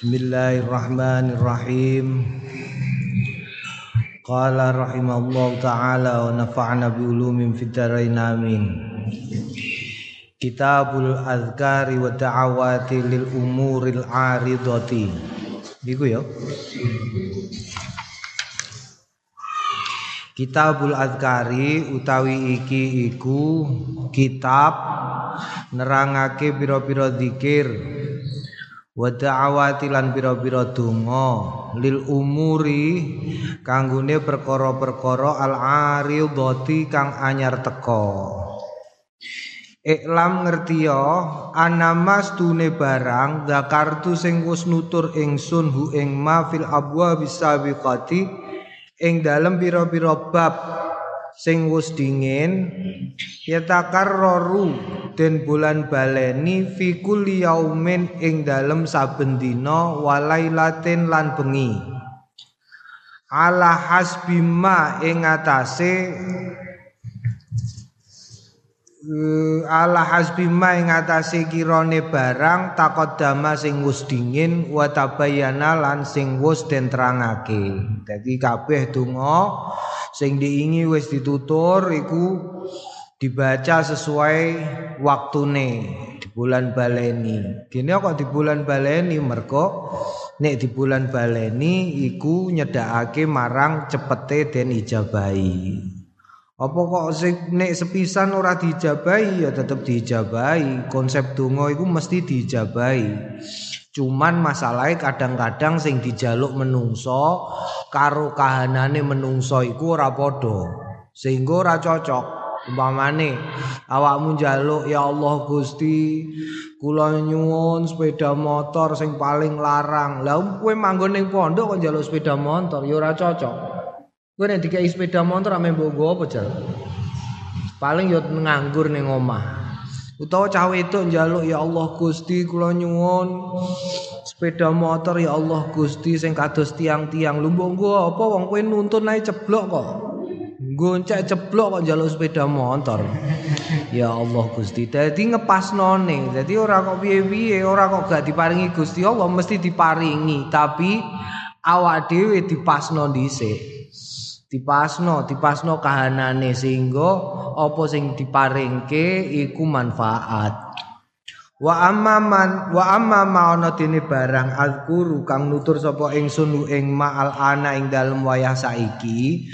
Bismillahirrahmanirrahim. Qala rahimallahu taala wa nafa'na bi ulumin fid dharain amin. Kitabul Azkari wa Da'awati lil umuril aridati. Iku ya. Kitabul Azkari utawi iki iku kitab nerangake pira-pira zikir wa da'awati lan pira-pira donga lil umuri kanggone perkara-perkara al aridati kang anyar teka. Iklam ngertiya anamas tune barang zakartu sing wis nutur ingsun hu ing ma fil abwa bisabiqati ing dalem pira-pira bab sing wis dingin yatakarraru den bulan baleni fi kulli yaumin ing dalem saben dina walailatin lan bengi. Ala hasbima ing atase Uh, ala hasbima ing atase barang takodama sing wis dingin wa tabayyana lan sing wis den terangake. Dadi kabeh donga sing diingi wis ditutur iku dibaca sesuai waktune di bulan baleni. Gini kok di bulan baleni mergo nek di bulan baleni iku nyedakake marang cepete den ijabahi. Apa kok nek sepisan ora dijabahi ya tetep dijabahi. Konsep donga mesti dijabahi. Cuman masalahnya kadang-kadang sing dijaluk menungso karo kahanane menungso iku ora padha. Sehingga ora cocok. Umpamane awakmu njaluk ya Allah Gusti kula nyuwun sepeda motor sing paling larang. Lah kowe manggon ning pondok kok njaluk sepeda motor ya ora cocok. Kowe nek dikai sepeda motor ame mbok apa jal? Paling yo nganggur ning omah. Utawa cah wedok njaluk ya Allah Gusti kula nyuwun sepeda motor ya Allah Gusti sing kados tiang-tiang. Lho mbok apa wong kowe nuntun ae ceblok kok. Goncek ceblok kok njaluk sepeda motor. Ya Allah Gusti. Dadi ngepasnone. Dadi ora kok piye-piye, ora kok gak diparingi Gusti Allah mesti diparingi, tapi awak dhewe dipasno dhisik. Dipasno dipasno kahanane sehingga apa sing diparingke iku manfaat. Wa amman wa amma maana dene barang azkuru kang nutur sapa ingsun ing ma'al ana ing dalem wayah saiki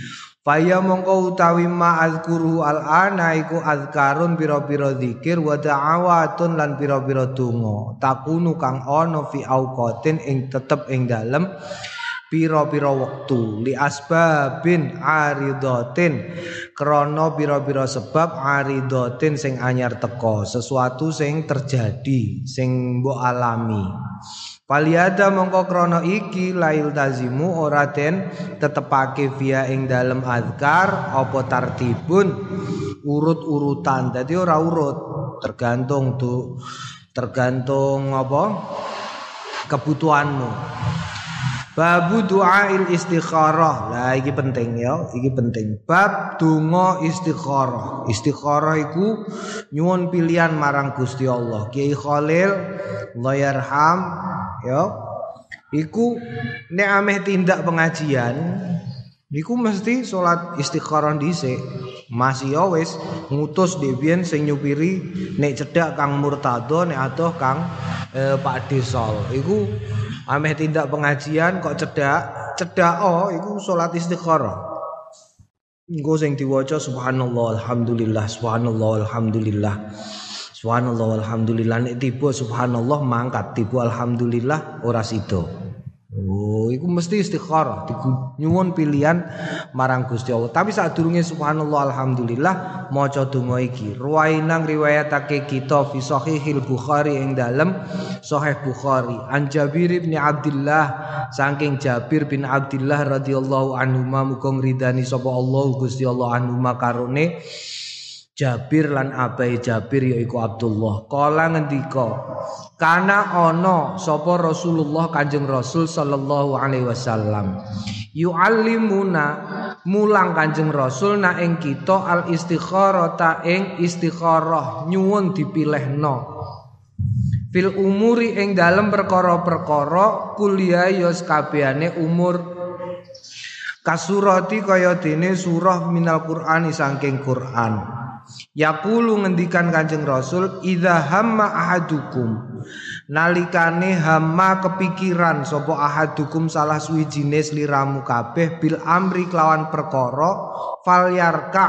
Faya mongko utawi ma azkuru al ana iku azkarun pira-pira zikir wa da'awatun lan pira-pira donga. Takunu kang ana fi auqatin ing tetep ing dalem pira-pira wektu li asbabin aridatin krana pira-pira sebab aridatin sing anyar teka sesuatu sing terjadi sing mbok alami. Paliada mongko krono iki lail tazimu ora den tetepake via ing dalem azkar apa tartibun? Urut-urutan dadi ora urut. Tergantung tuh tergantung apa? Kebutuhanmu Babu du'ail istikharah. Lah iki penting ya, iki penting. Bab donga istikharah. Istikharah iku nyuwun pilihan marang Gusti Allah. Kiai Khalil Allah ya. Iku nek ameh tindak pengajian Iku mesti salat istikharah dhisik. Masih ya wis ngutus Debian sing nyupiri nek cedak Kang Murtado nek adoh Kang eh, Pak Desol. Iku ameh tindak pengajian kok cedak? Cedak oh iku salat istikharah engko sing diwaca subhanallah alhamdulillah subhanallah alhamdulillah subhanallah alhamdulillah. Nek tiba subhanallah mangkat tiba alhamdulillah ora sida Oh, iku mesti istikharah, nyuwun pilihan marang Gusti Allah. Tapi durunge subhanallah alhamdulillah maca donga iki. Ruwainang riwayatake kita fi sahihil Bukhari ing dalem sahih Bukhari. An Jabir bin Abdullah saking Jabir bin Abdullah radhiyallahu anhu muga ngridani sapa Allah Gusti Allah anhu karone Jabir lan abai Jabir yaiku Abdullah. Kala ngendika, kana ana sapa Rasulullah Kanjeng Rasul sallallahu alaihi wasallam. Yu'allimuna mulang Kanjeng Rasul na ing kita al istikharah ta ing istikharah nyuwun dipilihno. fil umuri ing dalem perkara-perkara kuliah yos kabehane umur kasurati kaya dene surah minal Qur'ani saking Qur'an Yaqulu ngendikan Kanjeng Rasul idza hamma ahadukum. Nalikane hamma kepikiran sapa ahadukum salah suwijine sliramu kabeh bil amri kelawan perkara falyarka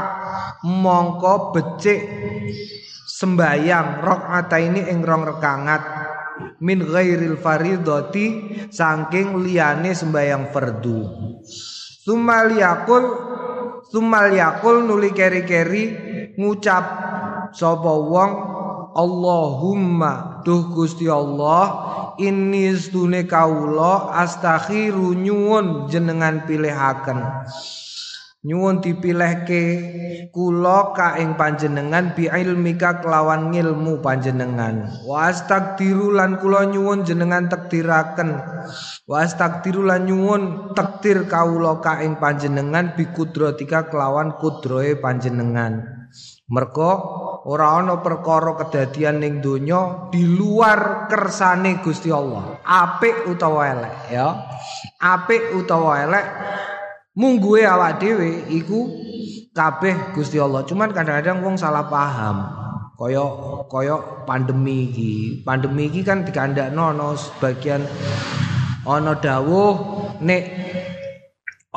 mongko becik sembayang ini ing rong rekangat. Min ghairil faridati saking liyane sembayang fardu. Sumal yakul sumal yakul nuli keri-keri ngucap sapa wong Allahumma duh Gusti Allah ini stune kaula astakhiru nyuwun jenengan pilihaken nyuwun dipilihke kula ka ing panjenengan bi ilmika kelawan ngilmu panjenengan. Wa astagdiru lan kula nyuwun jenengan takdiraken. Wa astagdiru lan nyuwun takdir kawula ka ing panjenengan bi kudratika kelawan kudrohe panjenengan mergo ora ana perkara kedadian ning donya di luar kersane Gusti Allah apik utawa elek ya apik utawa elek mungguhe awak dhewe iku kabeh Gusti Allah. Cuman kadang-kadang wong salah paham. Kaya kaya pandemi iki. Pandemi iki kan dikandakno ana sebagian ana dawuh nek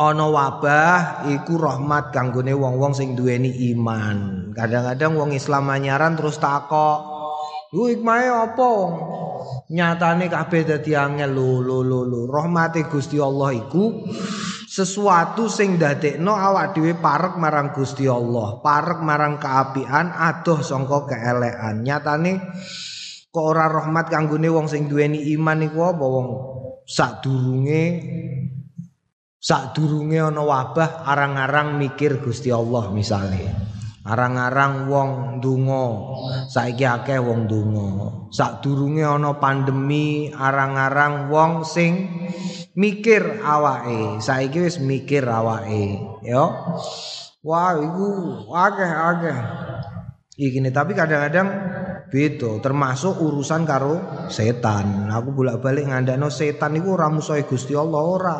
ana wabah iku rahmat kanggone wong-wong sing duweni iman. Kadang-kadang wong Islam anyaran terus takok, "Lu hikmahe apa wong?" Nyatane kabeh dadi angel lho lho lho. Rahmate Gusti Allah iku sesuatu sing dadekno awak dhewe parek marang Gusti Allah, parek marang keapian, adoh sangka keelekan. Nyatane kok ora rahmat kanggone wong sing duweni iman iku apa wong sadurunge sadurunge ana wabah arang-arang mikir Gusti Allah misalnya. Arang-arang wong ndonga, saiki akeh wong ndonga. Sadurunge ana pandemi, arang-arang wong sing mikir awake. Saiki wis mikir awake, ya. Wah, iku akeh-akeh. Iki tapi kadang-kadang beda, termasuk urusan karo setan. Aku bolak-balik ngandakno setan iku ora musuhe Gusti Allah ora.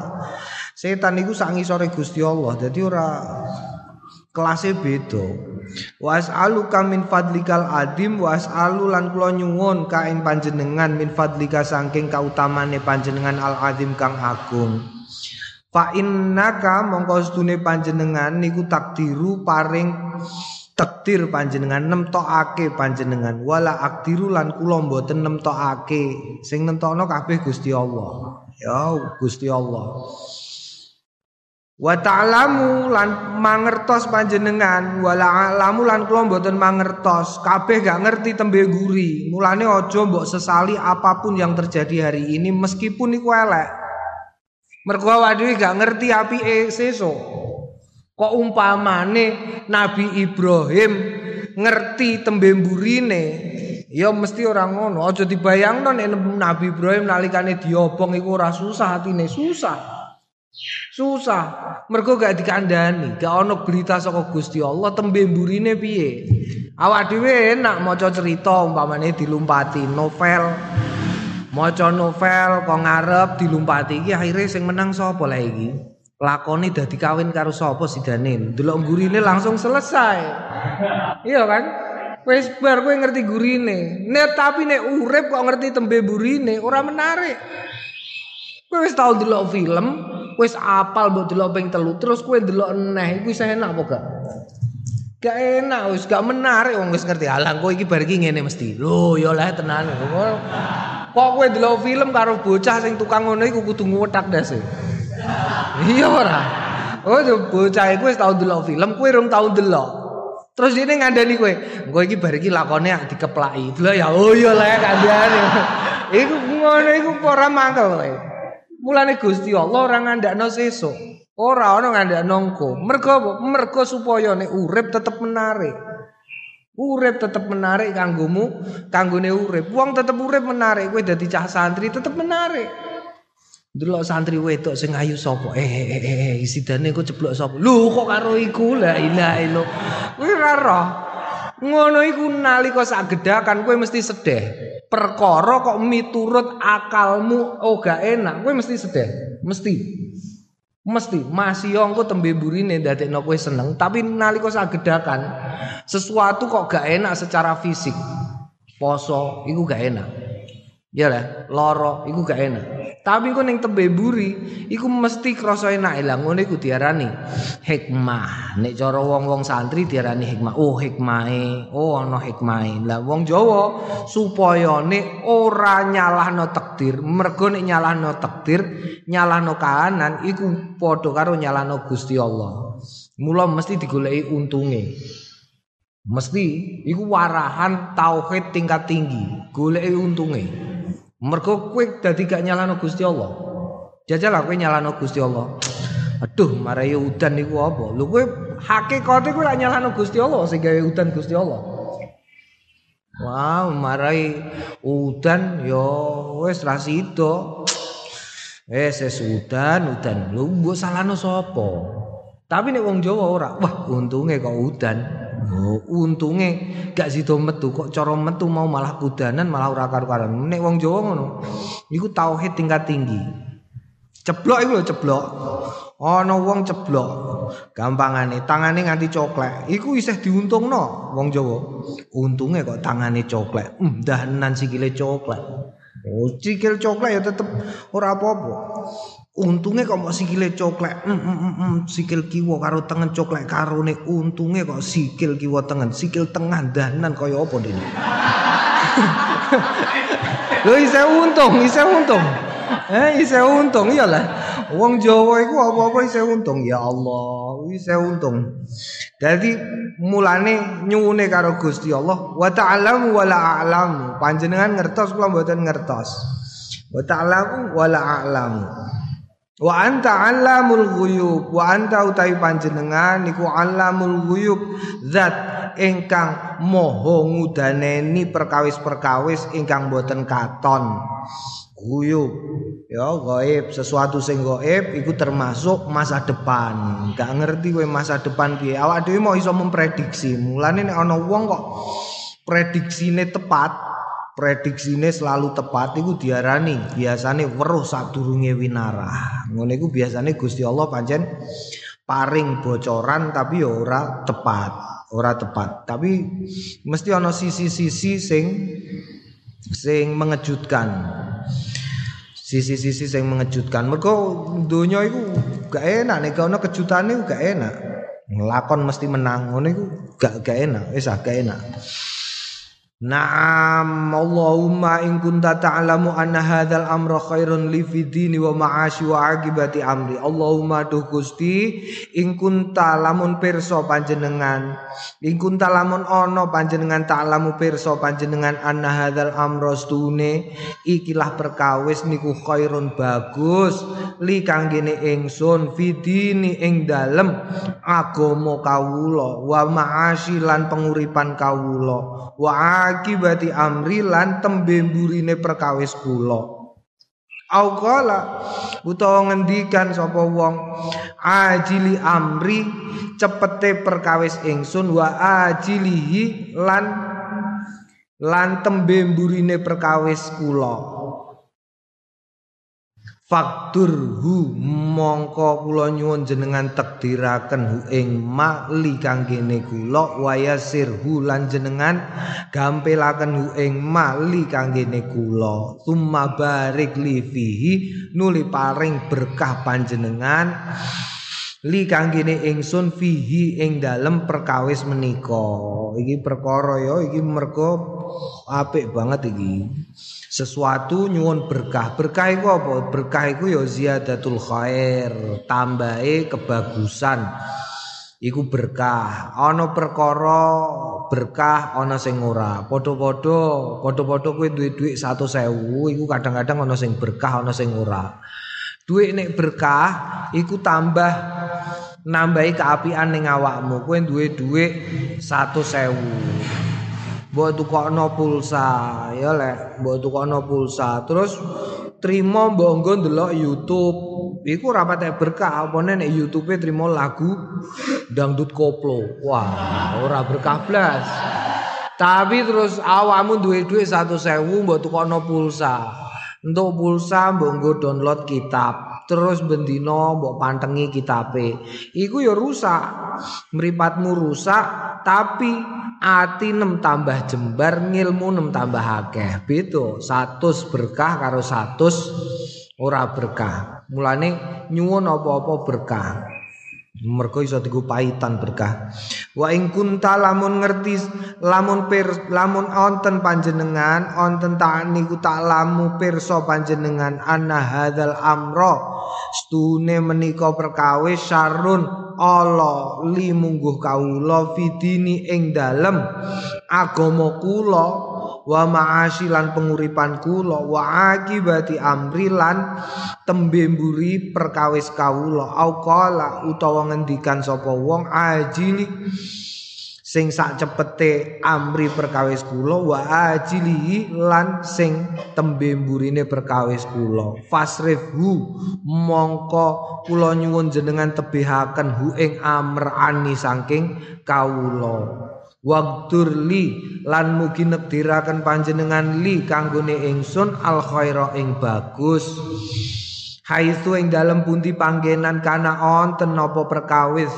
Setan iku sak ngisore Gusti Allah. Dadi ora kelasnya beda. Was'aluka min fadlikal adim was'alu lan kula nyuwun ka panjenengan min fadlika saking kautamane panjenengan al adim kang agung. Fa innaka mongko sedune panjenengan niku takdiru paring takdir panjenengan nemtokake panjenengan. Wala akdiru lan kula mboten nemtokake sing nentokno kabeh Gusti Allah. Ya Gusti Allah Wa ta'lamu lan mangertos panjenengan wala alamu lan kula mboten mangertos. Kabeh gak ngerti tembe guri. Mulane aja mbok sesali apa pun yang terjadi hari ini meskipun iku elek. Mergo awake gak ngerti apike sesuk kok umpamane Nabi Ibrahim ngerti tembe burine ya mesti ora ngono. Aja dibayangno Nabi Ibrahim nalikane diobong iku ora susah atine susah Susah. Mergo gak dikandani, gak ono berita saka Gusti Allah tembe mburine piye. Awak dhewe enak maca cerita umpamane dilumpati novel. Maca novel kok ngarep dilumpati iki akhirnya sing menang sapa lah iki? Lakone dadi kawin karo sapa sidane. Delok gurine langsung selesai. Iya kan? Wis bar kowe ngerti gurine. Nek tapi nek urip kok ngerti tembe burine ora menarik. Kowe wis tau delok film, wis apal mbok delok ping telu terus kowe delok neh iku enak apa gak? Gak enak wis gak menarik wong wis ngerti. Alang kowe iki bar iki ngene mesti. Lho ya lah tenan. Kok kowe delok film karo bocah sing tukang ngono iku kudu nguwetak dase iya ora? Oh bocah iku wis tau delok film kowe rung tau delok. Terus dia ngandani kowe, kowe iki bar iki lakone dikeplaki. Delok ya oh iya lah kandhane. iku ngono iku ora mangkel kowe. Mulane Gusti Allah ora ngandakno sesuk. Ora ana ngandakno engko. Mergo mergo supaya nek urip tetep menarik. Urip tetep menarik kanggomu, kanggone urip. Wong tetep urip menarik, kowe dadi cah santri tetep menarik. Delok santri wedok sing ayu sapa? Eh eh eh, eh sidane kok ceblok sapa? Lho kok karo iku la ilaha illallah. Kuwi ora. Ngono iku nalika sak gedakan kowe mesti sedih. Perkara kok miturut akalmu oh gak enak. Kowe mesti sedih. Mesti. Mesti. Masih yo engko tembe burine dadekno kowe seneng tapi nalika sagedakan sesuatu kok gak enak secara fisik. Poso iku gak enak. Ya lah loro iku gak enak tapi kok ning tembe buri iku mesti krasa enak. Lah ngono iku diarani hikmah. Nek cara wong-wong santri diarani hikmah. Oh hikmahe. Oh ana hikmahe. Lah wong Jawa supaya nek ora nyalahno takdir mergo nek nyalahno takdir nyalahno kahanan iku padha karo nyalahno Gusti Allah. Mula mesti digoleki untunge. Mesti iku warahan tauhid tingkat tinggi. Goleki untunge Mergo kowe dadi gak nyalano Gusti Allah. Jajal kowe nyalano Gusti Allah. Aduh, marai udan niku apa? Lho kowe hakikate kowe nyalano Gusti Allah sing gawe udan Gusti Allah. Wah, marai udan yo wis ra sida. Wis udan, udan. Lho mbok salahno sapa? Tapi nek wong Jawa ora, wah untunge kok udan. Oh, untunge gak sida metu kok cara metu mau malah kudanan malah ora karo-karan. Nek wong Jawa ngono, iku tauhid tingkat tinggi. Ceblok iku lho ceblok. Ana wong ceblok. Gampangane tangane nganti coklek. Iku isih diuntungno wong Jawa. Untunge kok tangane coklek. Ndahanan sikile coklek. Oh, sikil coklek ya tetep ora apa-apa. Untungnya kok mau sikile coklek, mm, mm, mm, mm, sikil kiwa karo tengen coklek karo nih untungnya kok sikil kiwa tengen, sikil tengah danan kaya apa dini. Lo isa untung, isa untung. Eh, isa untung iyalah. Wong Jawa iku apa-apa isa untung. Ya Allah, isa untung. Jadi mulane nyuwune karo Gusti Allah, wa ta'lamu wa la a'lamu. Panjenengan ngertos kula mboten ngertos. Wa ta'lamu wa la a'lamu. Wa anta alamul ghuyub wa anta utawi panjenengan niku alamul ghuyub zat ingkang moho ngudaneni perkawis-perkawis ingkang boten katon. Ghuyub ya gaib sesuatu sing gaib iku termasuk masa depan. Gak ngerti kowe masa depan piye. Awak dhewe mau iso memprediksi. Mulane nek ana wong kok prediksine tepat, prediksine selalu tepat iku diarani biasane weruh sadurunge winara. Ngono iku biasane Gusti Allah pancen paring bocoran tapi ya ora tepat, ora tepat. Tapi mesti ana sisi-sisi sing sing mengejutkan. Sisi-sisi sing mengejutkan. Mergo donya iku gak enak nek ana kejutane gak enak. Ngelakon mesti menang ngono iku gak gak enak, wis gak enak. Naam Allahumma in kunta ta'lamu anna hadzal amra khairun li fi dini wa ma'ashi wa akibati amri. Allahumma duh Gusti in kunta lamun pirsa panjenengan in kunta lamun ana panjenengan ta'lamu pirsa panjenengan anna hadzal amra stune ikilah perkawis niku khairun bagus. Li kanggene ingsun fi dini ing dalem agama kawula wa ma'ashi lan penguripan kawula wa akibati amri lan tembe burine perkawis kula. Aukala utawa ngendikan sapa wong ajili amri cepete perkawis ingsun wa ajilihi lan lan tembe burine perkawis kula Faktur hu mongko kula nyuwun jenengan takdiraken hu ing mali kanggene kula wayasir hu lan jenengan gampelaken hu ing mali kanggene kula summa barik li fihi nuli paring berkah panjenengan li kanggene ingsun fihi ing dalem perkawis menika. Iki perkara ya iki mergo apik banget iki sesuatu nyuwun berkah. Berkah iku apa? Berkah iku ya ziyadatul khair, tambahe kebagusan. Iku berkah. Ana perkara berkah ana sing ora. Padha-padha, padha-padha kowe duwe dhuwit 100.000 iku kadang-kadang ana sing berkah, ana sing ora. Dhuwit nek berkah iku tambah nambahi keapian ning awakmu. Kowe duwe dhuwit 100.000. mbok tukokno pulsa ya lek mbok tukokno pulsa terus trimo mbok nggo ndelok YouTube iku ora patek berkah opone nek YouTube-e trimo lagu dangdut koplo wah ora berkah blas Tapi terus awakmu duwe duit 100.000 mbok tukono pulsa. Untuk pulsa mbok download kitab. Terus bendino mbok pantengi kitabe. Iku ya rusak. Mripatmu rusak tapi ati nem tambah jembar ngilmu nem tambah akeh. Beda 100 berkah karo 100 ora berkah. Mulane nyuwun apa-apa berkah. Mergo iso diku paitan berkah. Wa ing kunta lamun ngerti lamun pir lamun onten panjenengan onten tak niku tak lamu pirsa panjenengan anna hadzal amra stune menika perkawis sarun ala li mungguh kawula fidini ing dalem agama kula wa ma'asilan penguripan kula wa akibati amri lan tembe mburi perkawis kawula au qala utawa ngendikan sapa wong ajili sing sak cepete amri perkawis kula wa ajili lan sing tembe mburine perkawis kula fasrifhu mongko kula nyuwun jenengan tebihaken hu ing amr ani saking kawula Wakturli lan mugi nektiraken panjenengan li kanggone ingsun al khaira ing bagus. Haitsu ing dalem pundi panggenan kana onten napa perkawis?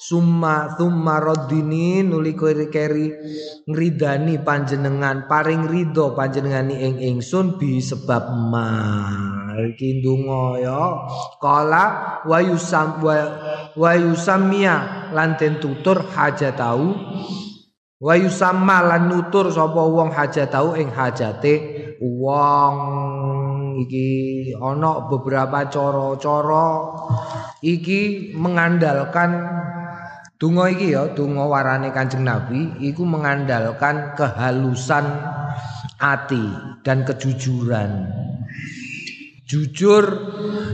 Summa summa radini nuli keri ngridani panjenengan paring ridho panjenengani ing ingsun bi sebab ma iki ndonga ya. Kala wa yusam wa, wa yusamia lan den tutur hajatau Wa yusamma lan nutur sapa wong hajatau ing hajate wong. Iki ana beberapa cara-cara iki mengandalkan donga iki ya donga warane Kanjeng Nabi iku mengandalkan kehalusan hati dan kejujuran. Jujur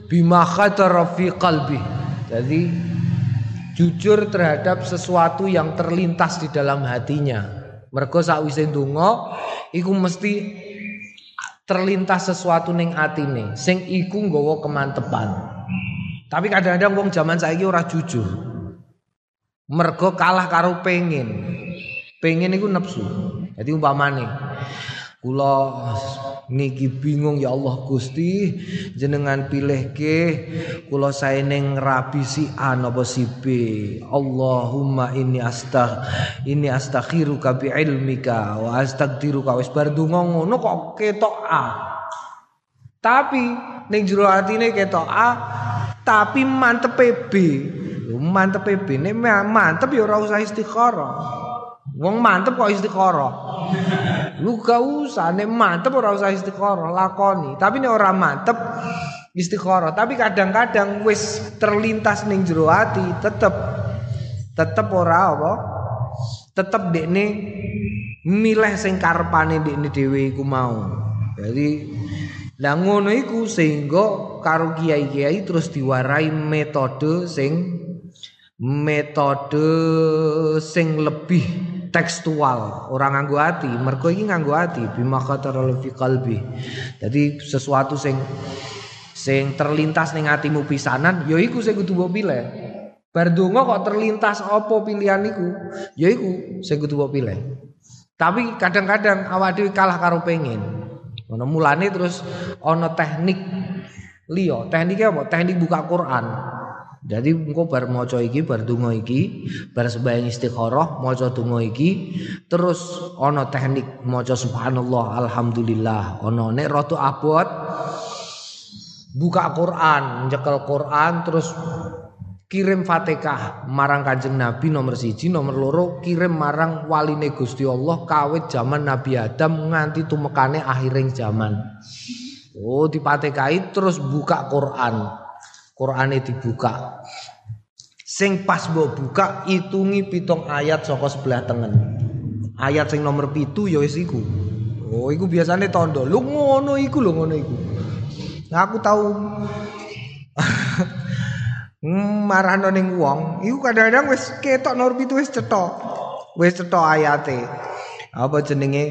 bima khatara fi qalbi. Jadi jujur terhadap sesuatu yang terlintas di dalam hatinya. Mergo sakwise ndonga iku mesti terlintas sesuatu ning atine sing iku nggawa kemantepan. Tapi kadang-kadang wong zaman saiki ora jujur. Mergo kalah karo pengen. Pengen iku nepsu. Jadi umpamane kula niki bingung ya Allah Gusti jenengan pilih ke kula saya neng rabi si A napa si B Allahumma ini astag ini astakhiruka bi ilmika wa astagdiruka wis bar donga ngono kok ketok A. Tapi ning jero atine ketok A tapi mantep B. Mantep B nek mantep ya ora usah istikharah Wong mantep kok istikharah. Lu gak usah nek mantep ora usah istikharah, lakoni. Tapi nek ora mantep istikharah, tapi kadang-kadang wis terlintas ning jero ati tetep tetep ora apa? Tetep dekne milih sing karepane dekne dhewe iku mau. Jadi lah ngono iku sehingga karo kiai-kiai terus diwarai metode sing metode sing lebih tekstual. Orang nganggo hati mergo iki nganggo hati bima khatarul fi qalbi. Jadi sesuatu sing sing terlintas ning atimu pisanan ya iku sing kudu mbok pilih. Bar kok terlintas apa pilihan iku ya iku sing kudu mbok pilih. Tapi kadang-kadang awak dhewe kalah karo pengen ngono mulane terus ana teknik liya. Tekniknya apa? Teknik buka Quran jadi engko bar maca iki bar donga iki bar sembahyang istikharah maca donga iki terus ana teknik maca subhanallah alhamdulillah. Ana nek rada abot buka Quran nyekel Quran terus kirim Fatihah marang Kanjeng Nabi nomor siji nomor loro kirim marang waline Gusti Allah kawit zaman Nabi Adam nganti tumekane akhiring zaman. Oh dipatekahi terus buka Quran Qur'ane dibuka. Sing pas mbok buka itungi pitung ayat saka sebelah tengen. Ayat sing nomor pitu ya wis iku. Oh, iku biasanya tondo. Lu ngono iku lho ngono iku. Nah, aku tahu marahno ning wong, iku kadang-kadang wis ketok nomor pitu wis cetok. Wis cetok ayate. Apa jenenge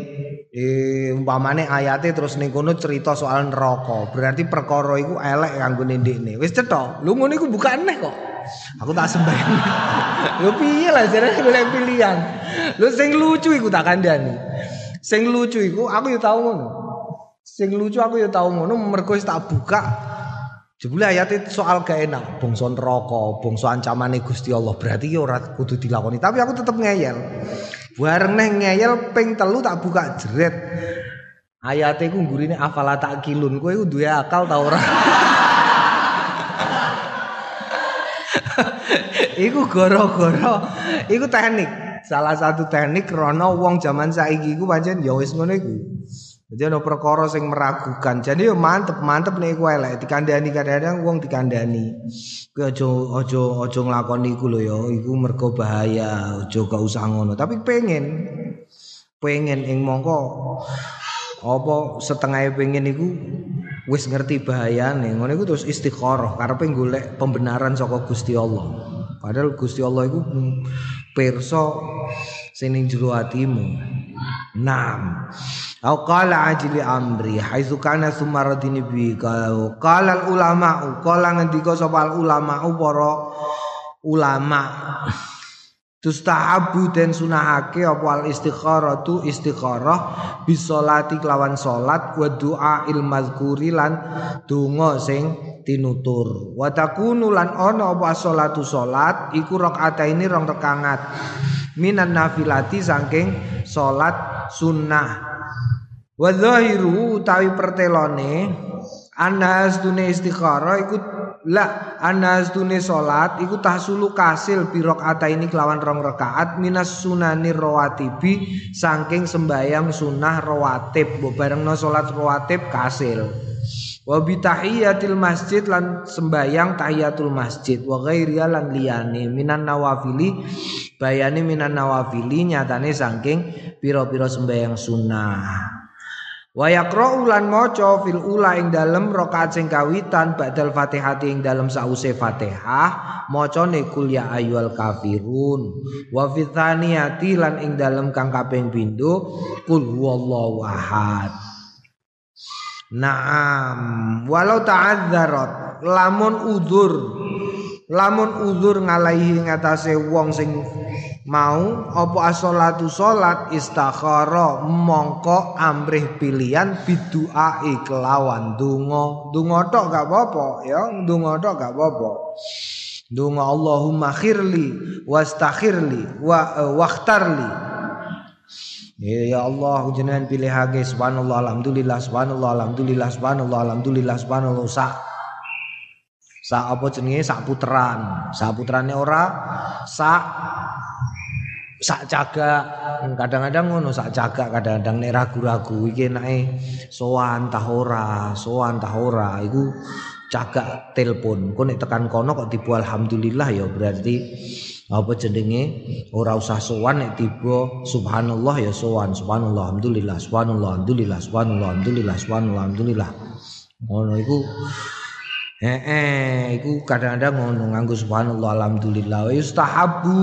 eh umpamane ayate terus ning kono cerita soal neraka berarti perkara iku elek kanggo ndekne wis cetha lu ngono iku bukan aneh kok Aku tak sembahyang. Lho piye lah jare golek pilihan. Lho sing lucu iku tak kandhani. Sing lucu iku aku ya tau ngono. Sing lucu aku ya tau ngono mergo tak buka Jebule ayat soal gak enak, bangsa neraka, bangsa ancamane Gusti Allah. Berarti ya ora kudu dilakoni, tapi aku tetep ngeyel. Bareng neh ngeyel ping telu tak buka jeret. Ayate ku gurine afala kilun. Kowe iku duwe akal ta ora? iku goro-goro, iku teknik. Salah satu teknik rono wong zaman saiki iku pancen ya wis ngono iku. Jadi ada perkara sing meragukan. Jadi yo mantep mantep nih gue elek dikandani kadang-kadang wong dikandani. Gue ojo ojo ojo ngelakoni iku lho yo. Iku mergo bahaya. Ojo gak usah ngono. Tapi pengen pengen ing mongko apa setengah pengen iku wis ngerti bahayane. Ngono iku terus istikharah karepe golek pembenaran saka Gusti Allah. Padahal Gusti Allah iku pirsa sing ning jero atimu. Naam. Au qala ajli amri haitsu kana sumaradini bi qala ulama qala ngendika sapa ulama para ulama Tustahabu den sunahake apa al istikharatu? Istikharah bisolati kelawan salat wa du'a il mazkuri lan donga sing tinutur. Wa takunu lan ana apa salatu salat iku rakaat ini rong rekangat. Minan nafilati saking salat sunnah. Wa zahiru utawi pertelone anas dune istikharah iku la anas dune salat iku tahsulu kasil birok ata ini kelawan rong rakaat minas sunani rawatibi saking sembayang sunah rawatib barengno salat rawatib kasil. Wa bi tahiyatil masjid lan sembayang tahiyatul masjid wa ghairiya lan liyane minan nawafili bayane minan nawafili nyatane saking pira-pira sembayang sunah Wa yaqra'u lan maca fil ula ing dalem rakaat sing kawitan ba'dal Fatihah ing dalem sause Fatihah macane kul ya ayyuhal kafirun. Wa fi lan ing dalem kang kaping pindho kul huwallahu ahad. Naam. Walau ta'adzarat lamun udzur lamun udzur ngalahi ngatasé wong sing mau apa asolatu salat istakhara mongko amrih pilihan bidua kelawan donga donga tok gak apa-apa ya. Donga tok gak apa-apa. Allahumma khirli wastakhirli wa uh, wakhtarli. Ya, ya Allah jenengan pilihake subhanallah alhamdulillah subhanallah alhamdulillah subhanallah alhamdulillah subhanallah. Sak sak apa jenenge? Sak puteran sak puterane ora? Sak sak jaga kadang-kadang ngono sak jaga kadang-kadang nek ragu-ragu iki enake sowan tah ora sowan tah ora iku jaga telepon. Kok nek tekan kono kok tiba alhamdulillah ya berarti apa jenenge? Ora usah sowan nek tiba subhanallah ya sowan subhanallah alhamdulillah subhanallah alhamdulillah subhanallah alhamdulillah subhanallah alhamdulillah. Ngono iku. Eh, eh, iku kadang-kadang ngono nganggo subhanallah alhamdulillah. Yustahabu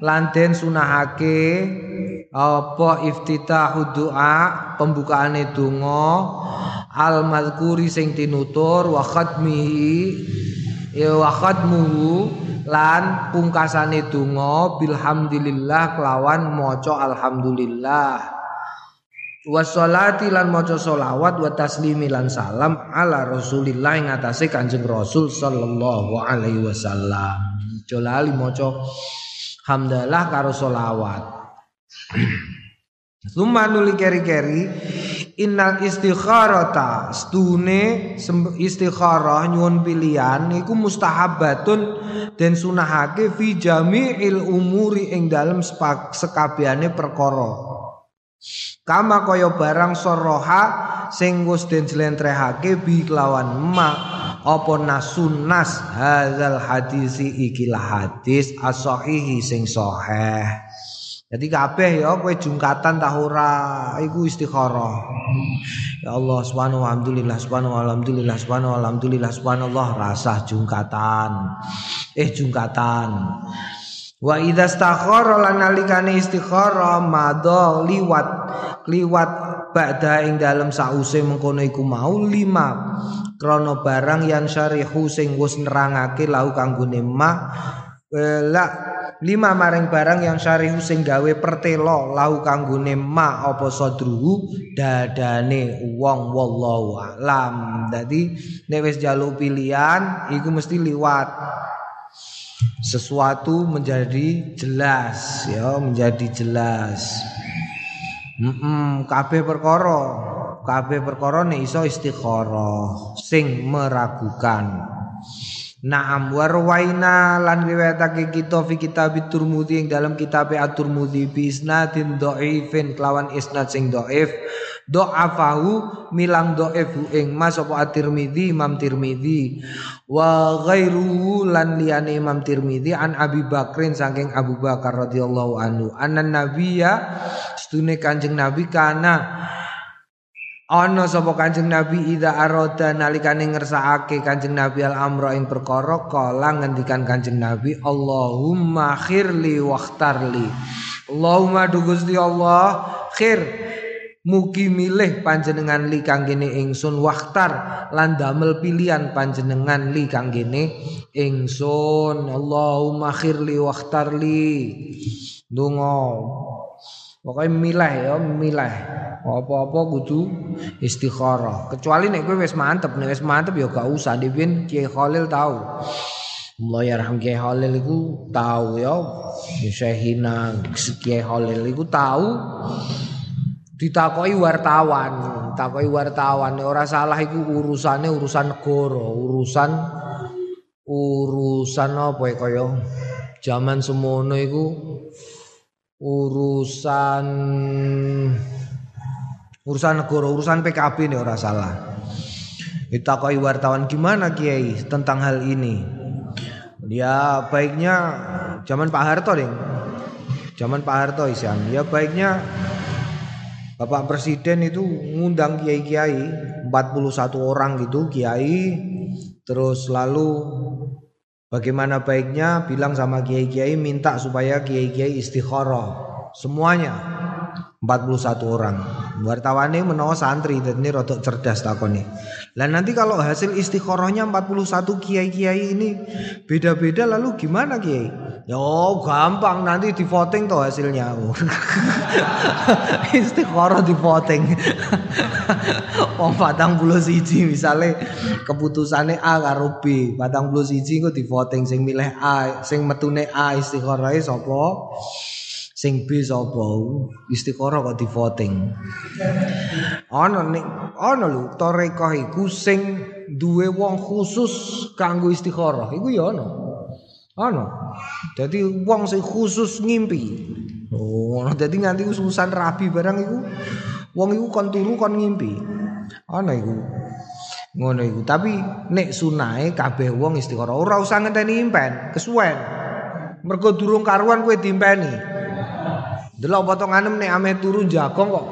lanten sunahake apa iftitahu doa pembukaane donga al mazkuri sing tinutur wa khatmihi ya wa khatmuhu lan pungkasane donga bilhamdulillah kelawan maca alhamdulillah Wassalati lan maca selawat wa taslimi lan salam ala Rasulillah ing atase Kanjeng Rasul sallallahu alaihi wasallam. Jolali maca hamdalah karo selawat. Suma nuli keri-keri innal istikharata stune istikharah nyuwun pilihan iku mustahabatun den sunahake fi jami'il umuri ing dalem sekabehane perkara. Kama kaya barang soroha sing den jlentrehake bi kelawan ma apa nasunas hadzal hadisi ikilah hadis as-sahihi sing sahih. Jadi kabeh ya kowe jungkatan ta ora iku istikharah. Ya Allah subhanahu alhamdulillah subhanahu alhamdulillah subhanahu alhamdulillah subhanallah rasa jungkatan. Eh jungkatan. Wa idza stakhara lan nalikane istikhara madha liwat liwat ba'da ing dalem sause mengkono iku mau lima. Krana barang yang syarihu sing wis nerangake lau kanggone ma la lima maring barang yang syarihu sing gawe pertelo lau kanggone ma apa sadruhu? Dadane wong wallahu alam. Dadi nek wis jaluk pilihan iku mesti liwat sesuatu menjadi jelas ya menjadi jelas. Mm kabeh perkara kabeh perkara nek iso istikharah sing meragukan Naam warwaina lan riwayatake kita fi kitab Turmudi ing dalam kitab At-Turmudi bi isnadin dhaifin kelawan isnad sing dhaif Do'afahu milang do'efu ing mas apa at-Tirmidzi Imam Tirmidzi. Wa ghairuhu lan liyane Imam Tirmidzi an Abi Bakrin saking Abu Bakar radhiyallahu anhu. Anan nabiyya stune Kanjeng Nabi kana Ana sapa Kanjeng Nabi ida aroda nalikane ngersakake Kanjeng Nabi al amra ing perkara kala ngendikan Kanjeng Nabi Allahumma khirli wakhtarli Allahumma du Gusti Allah khir. Mugi milih panjenengan li kanggene ingsun wakhtar lan damel pilihan panjenengan li kanggene ingsun. Allahumma khirli wakhtarli Dungo Pokoknya milah ya, milah. Apa-apa kudu istikharah. Kecuali nek kowe wis mantep, nek wis mantep ya gak usah dipin Kiai Khalil tahu. Allah yarham Kiai Khalil iku tahu ya. Syekhina Kiai Khalil iku tahu ditakoki wartawan, takoki wartawan ora salah iku urusane urusan negara, urusan urusan apa ya kaya zaman semono iku urusan urusan negara, urusan PKB nih ora salah. Ditakoi wartawan gimana Kiai tentang hal ini? Ya baiknya zaman Pak Harto deh. Zaman Pak Harto Isyan. Ya baiknya Bapak Presiden itu ngundang kiai-kiai 41 orang gitu kiai terus lalu bagaimana baiknya bilang sama kiai-kiai minta supaya kiai-kiai istikharah. Semuanya. 41 orang. Wartawane menawa santri dan ini rotok cerdas takoni. Dan nanti kalau hasil istikharahnya 41 kiai-kiai ini beda-beda lalu gimana kiai Yo gampang nanti di voting tuh hasilnya. Istikharah di voting. Wong patang puluh siji misalnya keputusannya A karo B, patang puluh siji kok di voting sing milih A, sing metune A istikharahnya sapa? Sing B sapa? Istikharah kok di voting. Ana nek ana lho tarekah iku sing duwe wong khusus kanggo istikharah. Iku ya ana. Ana. Dadi wong sing khusus ngimpi. Oh, dadi nganti ususan rabi barang iku wong iku kon turu kon ngimpi. Ana iku. Ngono iku. Tapi nek sunahe kabeh wong istikharah ora usah ngenteni impen, kesuwen. Mergo durung karuan kowe diimpeni. Delok potonganem nek ame turu jagong kok.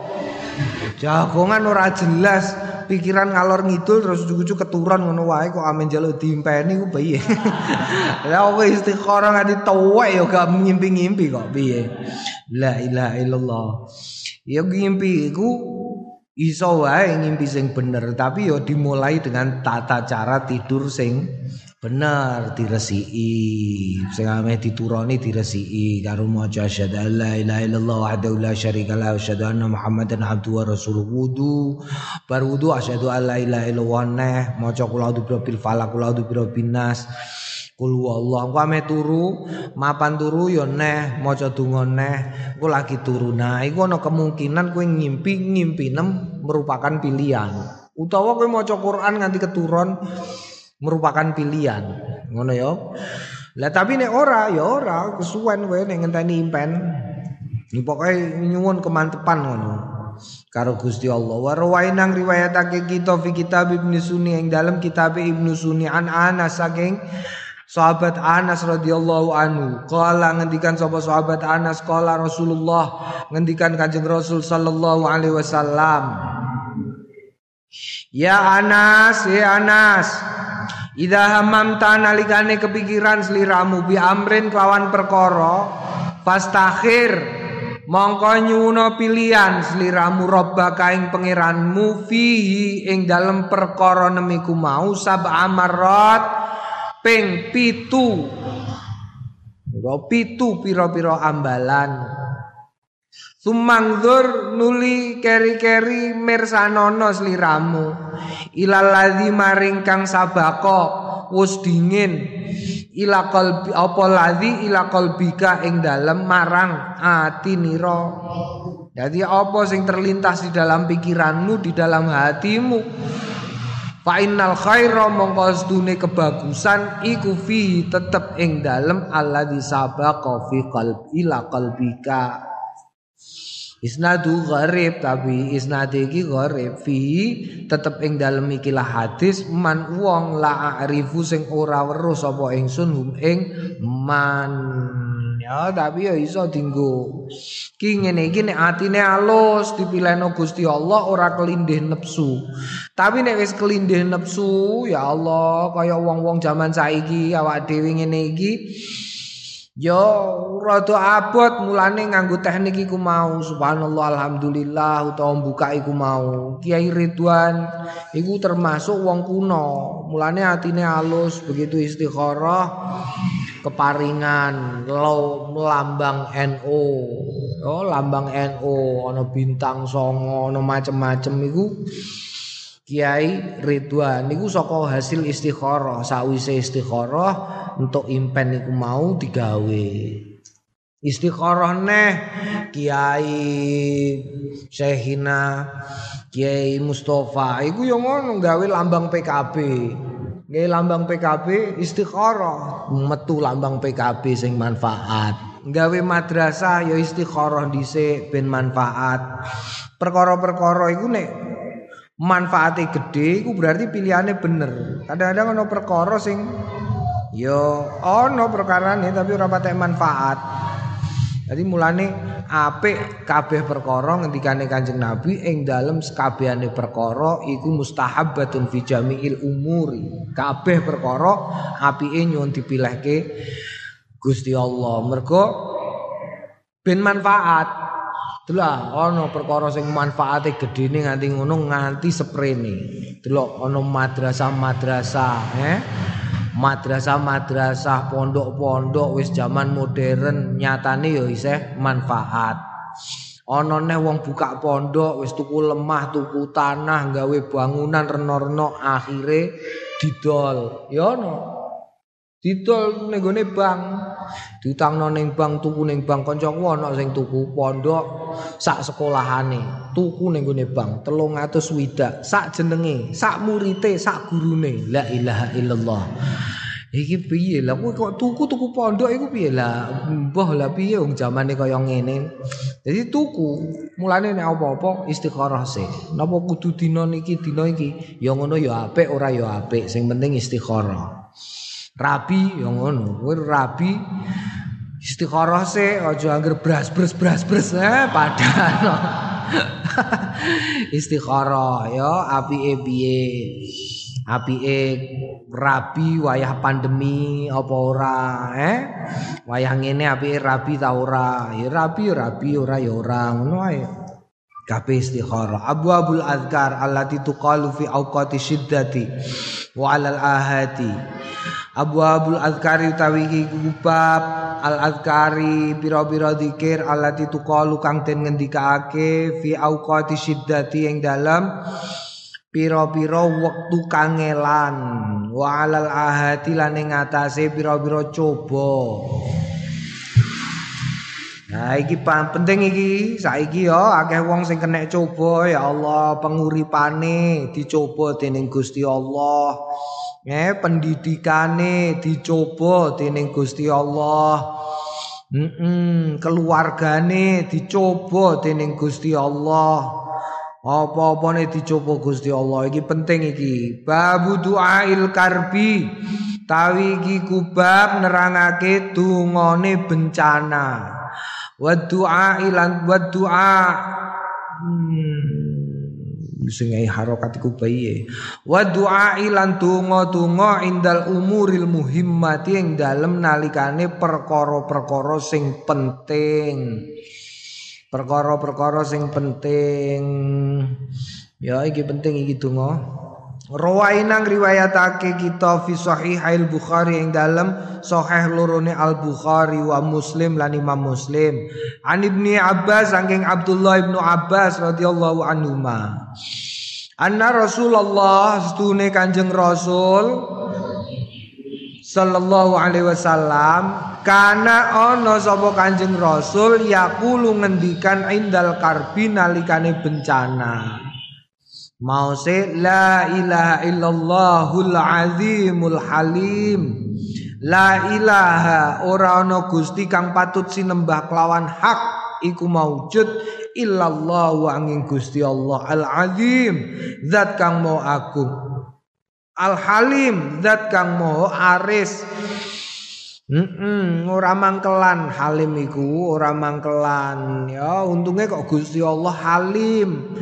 Jagongan ora jelas pikiran ngalor ngidul terus ujug-ujug keturun ngono wae kok amen njaluk diimpeni ku piye. Lah kok istikharah nganti tuwek ya gak ngimpi-ngimpi kok piye. La ilaha illallah. Ya ngimpi iku iso wae ngimpi sing bener tapi ya dimulai dengan tata cara tidur sing bener diresiki sing ame dituroni diresiki karo maca asyhadu alla ilaha illallah wahdahu la syarika lahu asyhadu anna muhammadan abduhu wa rasuluhu. Wudu. Bar wudu asyhadu alla ilaha illallah neh. Maca kula a'udzu birabbil falaq kula a'udzu birabbin nas. Kul Allah engko ame turu mapan turu ya neh maca donga neh. Engko lagi turu. Nah iku ana kemungkinan kowe ngimpi ngimpi nem merupakan pilihan. Utawa kowe maca Quran nganti keturun merupakan pilihan. Ngono ya lah tapi nek ora ya ora kesuwen kowe nek ngenteni impen. Pokoknya nyuwun kemantepan ngono. Karo Gusti Allah. Wa rawainang riwayatake kita fi kitab Ibnu Sunni ing dalam kitab Ibnu Sunni an Anas saking Sahabat Anas radhiyallahu anhu. Kala ngendikan sapa sahabat Anas Kala Rasulullah Ngendikan kanjeng Rasul sallallahu alaihi wasallam. Ya Anas, ya Anas Ida hamamta nalikane kepikiran seliramu bi amrin kelawan perkara fastakhir mongko nyuwuna pilihan sliramu robbaka ing pangeranmu fihi ing dalem perkara nemiku mau sab'a marrat ping pitu. Pitu pira-pira ambalan Sumangdur nuli keri-keri mirsanono sliramu. Ilaladzi maring kang sabako wis dingin. Ila qalbi apa ladzi? Ila qalbika ing dalem marang atinira Jadi apa sing terlintas di dalam pikiranmu di dalam hatimu? Fa innal khaira mongko sedune kebagusan iku fi tetep ing dalem alladzi sabaqa fi qalbi ila qalbika Isnadu gharib tapi isnad iki gharib. Fi tetep ing dalem ikilah hadis man wong la arifu sing ora weruh sapa ingsun hum ing man. Ya tapi ya iso dinggo. Ki ngene iki nek atine alus dipilihno Gusti Allah ora kelindih nepsu. Tapi nek wis kelindih nepsu ya Allah kaya wong-wong zaman saiki awak dhewe ngene iki Yo rada abot mulane nganggo teknik iku mau. Subhanallah alhamdulillah utawa buka iku mau. Kiai Ridwan iku termasuk wong kuno. Mulane atine halus begitu istikharah keparingan lo lambang NU oh lambang NU ana bintang songo ana macem-macem iku Kiai Ridwan niku saka hasil istikharah sawise istikharah untuk impen iku mau digawe. Istikharah neh Kiai Syekhina Kiai Mustafa iku yo ngono gawe lambang PKB gawe lambang PKB istikharah metu lambang PKB sing manfaat. Gawe madrasah ya istikharah dhisik ben manfaat. Perkara-perkara iku nek manfaatnya gede iku berarti pilihannya bener kadang-kadang ana perkara sing Yo ono perkarane tapi ora patek manfaat. Jadi mulane apik kabeh perkara ngendikane Kanjeng Nabi ing dalem sekabehane perkara iku mustahabbatun fi jami'il umuri. Kabeh perkara apike nyuwun dipilihke Gusti Allah. Mergo ben manfaat. Delok ana perkara sing manfaate gedene nganti ngono nganti seprene. Delok ana madrasah-madrasah, eh madrasah-madrasah, pondok-pondok wis zaman modern nyatane ya isih manfaat. Ana neh wong buka pondok wis tuku lemah, tuku tanah, gawe bangunan reno-reno akhire didol. Ya ono. Didol ning bank. Diutangno ning bank, tuku ning bank kancaku ana sing tuku pondok sak sekolahane. Tuku ning gone bank 300 widak sak jenenge, sak murite, sak gurune. La ilaha illallah. Iki piye lah kowe kok tuku-tuku pondok iku piye lah mbah lah piye wong zamane kaya ngene. Jadi tuku mulane nek apa-apa istikharah sih. Napa kudu dina niki dina iki ya ngono ya apik ora ya apik sing penting istikharah. Rabi ya ngono. Kowe rabi istikharah sih aja angger bras-bras bras-bras eh padahal. istikharah ya apike piye. apike rabi wayah pandemi apa ora eh? Wayah ngene apike rabi ta ora? Ya rabi rabi ora ya ora ngono ae. Kabeh istikharah. Abwabul azkar allati tuqalu fi awqati syiddati wa alal ahati abwabul azkari utawi iki bab al azkari pira-pira zikir allati tuqalu kang den ngendikake fi awqati syiddati ing dalam pira-pira wektu kangelan wa alal ahati lan ing atase pira-pira coba. Nah iki penting iki. Saiki ya akeh wong sing kena coba ya Allah penguripane dicoba dening Gusti Allah eh pendidikane dicoba dening Gusti Allah. Mm -mm, keluargane dicoba dening Gusti Allah. Apa-apa ne dicoba Gusti Allah? Iki penting iki. Babu duail karbi. Tawi iki kubab nerangake dungane bencana. Wa du'a ilan wa du'a hmm, sing harokat iku bayi. Wa du'a ilan donga-donga indal umuril muhimmati ing dalem nalikane perkara-perkara sing penting. Perkara-perkara sing penting. Ya iki penting iki donga Rawaina riwayatake kita fi sahihail Bukhari ing dalam sahih lorone Al Bukhari wa Muslim lan Imam Muslim. An Ibni Abbas saking Abdullah ibnu Abbas radhiyallahu anhu ma. Anna Rasulullah setune Kanjeng Rasul sallallahu alaihi wasallam kana ana sapa Kanjeng Rasul yaqulu ngendikan indal karbi nalikane bencana. Mau se la ilaha illallahul azimul halim. La ilaha ora ana Gusti kang patut sinembah kelawan hak iku maujud. Illallah wa angin Gusti Allah al azim zat kang mau agung. Al halim zat kang mau aris. Mm ora mangkelan halim iku ora mangkelan. Ya untungnya kok Gusti Allah halim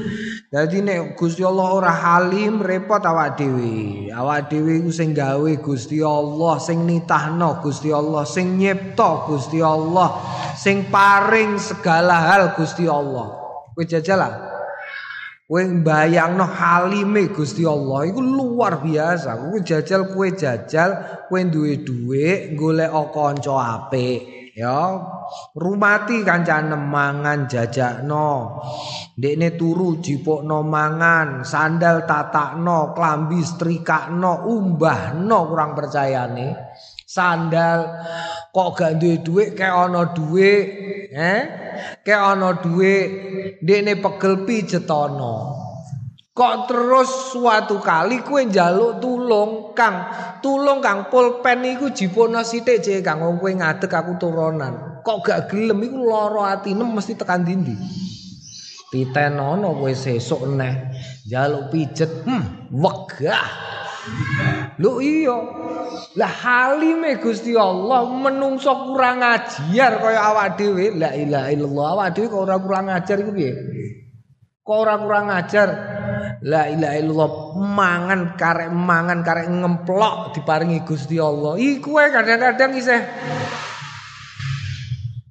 jadi nek Gusti Allah ora halim repot awak dhewe awak dhewe iku sing gawe Gusti Allah sing nitahno Gusti Allah sing nyipta Gusti Allah sing paring segala hal Gusti Allah kowe jajal Kowe mbayangno halime Gusti Allah iku luar biasa. Kowe jajal kowe jajal, kowe duwe dhuwit golek kanca apik. Ya, rumati kancane mangan jajakno. Ndekne turu jipukno mangan, sandal tatakno, klambi strikakno, umbahno kurang percayane. Sandal kok gak duwe dhuwit kayak ana dhuwit, eh? Kayak ana dhuwit, ndekne pegel pijetono. Kok terus suatu kali kue njaluk tulung Kang, tulung Kang pulpen iku jipono sithik jek Kang wong kowe ngadeg aku turunan. Kok gak gelem iku lara atine mesti tekan dindi. Pitenono kowe sesuk neh njaluk pijet, hmm, wegah. Lho iya. Lah halime Gusti Allah menungso kurang ajar kaya awak dhewe. La ilaha illallah. Awak dhewe kok ora kurang ajar iku piye? Kok ora kurang ajar? La ilaha illallah mangan karek mangan karek ngemplok diparingi Gusti Allah. Iku kadang-kadang isih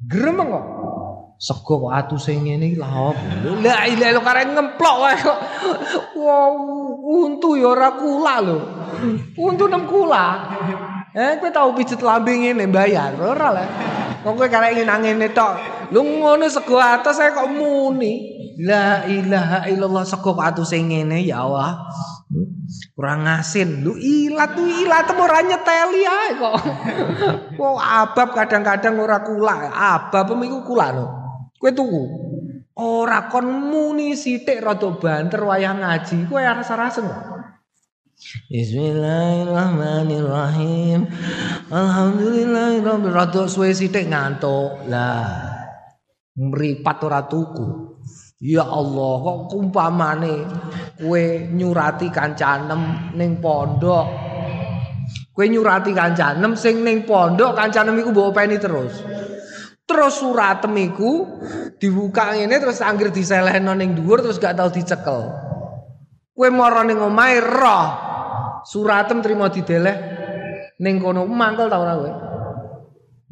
gremeng kok. Sego kok atu sing ngene iki lha? La ilaha illallah karek ngemplok wae kok. Wow, untu ya ora kula lho. Untu nem kula. Eh kowe tau pijet lambe ngene bayar ora lah. Kok kowe karek ngene tok. Lu ngono sego atas saya kok muni. La ilaha illallah sego atu sing ngene ya Allah. Kurang asin. Lu ilat tuh ilat ora nyeteli ae kok. Kok abab kadang-kadang ora kula. Abab iku kula lho. Kowe tuku. Ora kon muni sithik rada banter wayah ngaji. Kowe rasa-rasa kok. Bismillahirrahmanirrahim. Alhamdulillahirabbil rada suwe sithik ngantuk. Lah. Mripat ora tuku. Ya Allah, kok kumpamane kowe nyurati kancanem ning pondok. Kowe nyurati kancanem sing ning pondok, kancanem iku mbok openi terus. Terus suratem iku dibuka ngene terus anggere diselehno ning dhuwur terus gak tau dicekel. Kowe mara ning roh. Suratem trimo dideleh ning kono mangkel ta ora kowe?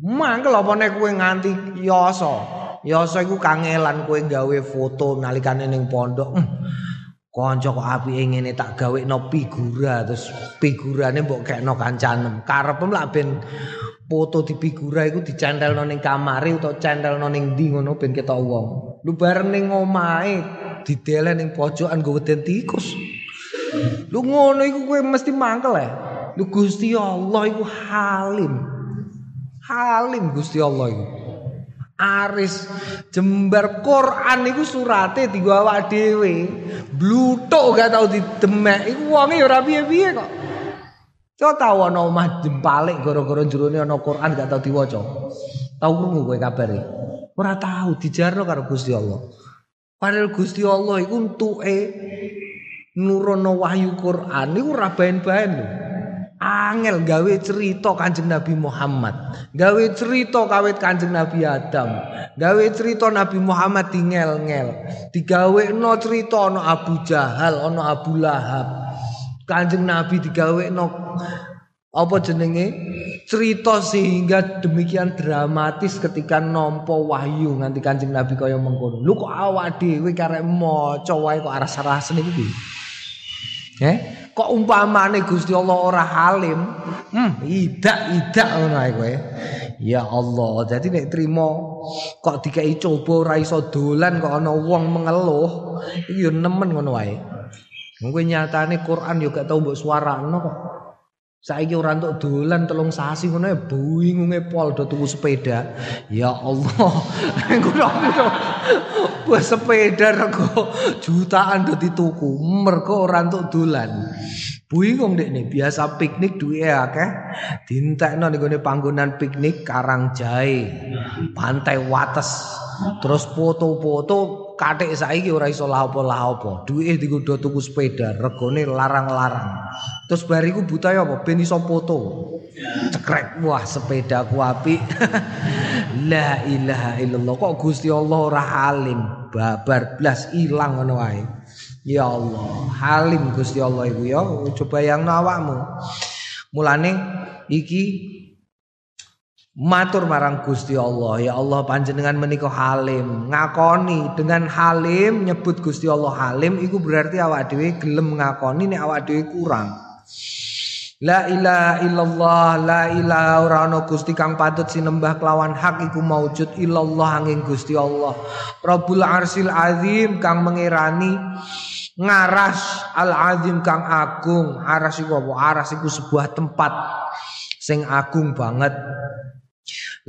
Mangkel apa nek kowe nganti yasa. Yasa iku kangelan kowe gawe foto nalikane ning pondok. Hmm. Kanca kok apike ngene tak gawekno figura terus figurane mbok kekno kancanem. Karepem lak ben foto di figura iku dicentelno ning kamare utawa centelno ning ndi ngono ben ketok wong. Lu bareng ning omahe didele ning pojokan go weden tikus. Lu ngono iku kowe mesti mangkel ya. Lu Gusti Allah iku halim. Halim Gusti Allah iku. Aris jembar Quran iku surate digawa awak dhewe. Blutuk gak tau didemek. Iku wonge ya ora piye-piye kok. Kok tau ana omah jempalik gara-gara jerone ana Quran gak tau diwaca. Tau krungu kowe kabare? Ora tau dijarno karo Gusti Allah. Padahal Gusti Allah iku entuke nurono wahyu Quran iku ora. Angel gawe cerita Kanjeng Nabi Muhammad, gawe cerita kawit Kanjeng Nabi Adam, gawe cerita Nabi Muhammad dingel-ngel, digawe no cerita ana Abu Jahal, ana Abu Lahab. Kanjeng Nabi digawe no apa jenenge cerita sehingga demikian dramatis ketika nompo wahyu nganti Kanjeng Nabi kaya mengkono. Lu kok awak dhewe karek maca wae kok aras-arasen iki. Eh? Kok umpamane Gusti Allah ora halim? Hmm, idak-idak ngono ae kowe. Ya Allah, jadi nek trimo kok dikai coba ora iso dolan kok ana wong mengeluh, iki yo nemen ngono wae. Mungkin nyatane Quran yo gak tau mbok suarano kok. Saiki ora entuk dolan telung sasi ngono ya bingunge pol do tuku sepeda. Ya Allah. Ngono Wah sepeda rego jutaan do dituku mergo ora entuk dolan. Bingung nih, biasa piknik duwe akeh. Dintekno ning gone panggonan piknik Karang Jahe, Pantai Wates. Terus foto-foto katik saiki ora iso lapo-lapo. Duwe digodho tuku sepeda, regane larang-larang. Terus bariku buta ya apa? Ben iso foto. Cekrek, wah sepeda ku apik. La ilaha illallah. Kok Gusti Allah ora halim, babar blas ilang ngono wae. Ya Allah, halim Gusti Allah iku ya. Coba yang awakmu. Mulane iki matur marang Gusti Allah. Ya Allah panjenengan menika halim. Ngakoni dengan halim nyebut Gusti Allah halim iku berarti awak dhewe gelem ngakoni nek awak dhewe kurang. La ilaha illallah la ilaha ora gusti kang patut sinembah kelawan hak iku maujud illallah angin Gusti Allah. Rabbul arsil azim kang mengerani ngaras al azim kang agung. Aras iku apa? Aras iku sebuah tempat sing agung banget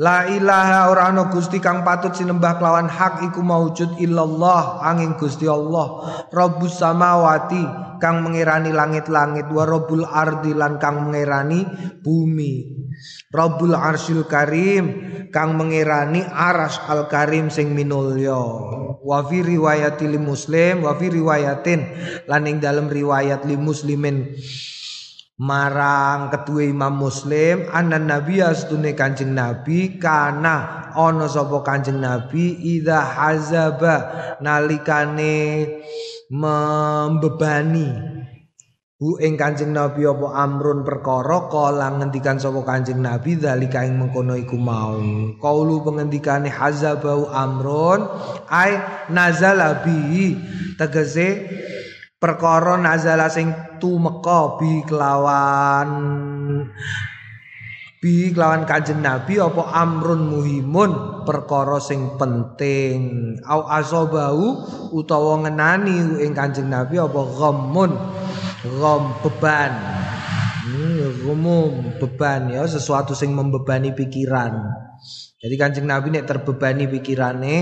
La ilaha ora ana Gusti kang patut sinembah kelawan hak iku maujud illallah angin Gusti Allah. Rabbus samawati kang mengirani langit-langit wa Rabbul ardi lan kang mengirani bumi. Rabbul arsyil karim kang mengirani aras al karim sing minulya. Wa fi riwayat li muslim wa fi riwayatin lan ing dalam riwayat li muslimin marang kedua Imam Muslim anan Nabi astune Kanjeng Nabi kana ana sapa Kanjeng Nabi idza hazaba nalikane membebani Bu ing Kanjeng Nabi apa amrun perkara kala ngendikan sapa Kanjeng Nabi zalika ing mengkono iku mau. Kaulu pengendikane hazabau amrun ai nazala bi tegese perkara nazala sing tumeka bi kelawan. Bi kelawan kanjeng nabi apa amrun muhimun perkara sing penting. Au asobau utawa ngenani ing kanjeng nabi apa ghammun gham beban. Hmm, beban ya sesuatu sing membebani pikiran. Jadi kanjeng nabi nek terbebani pikirane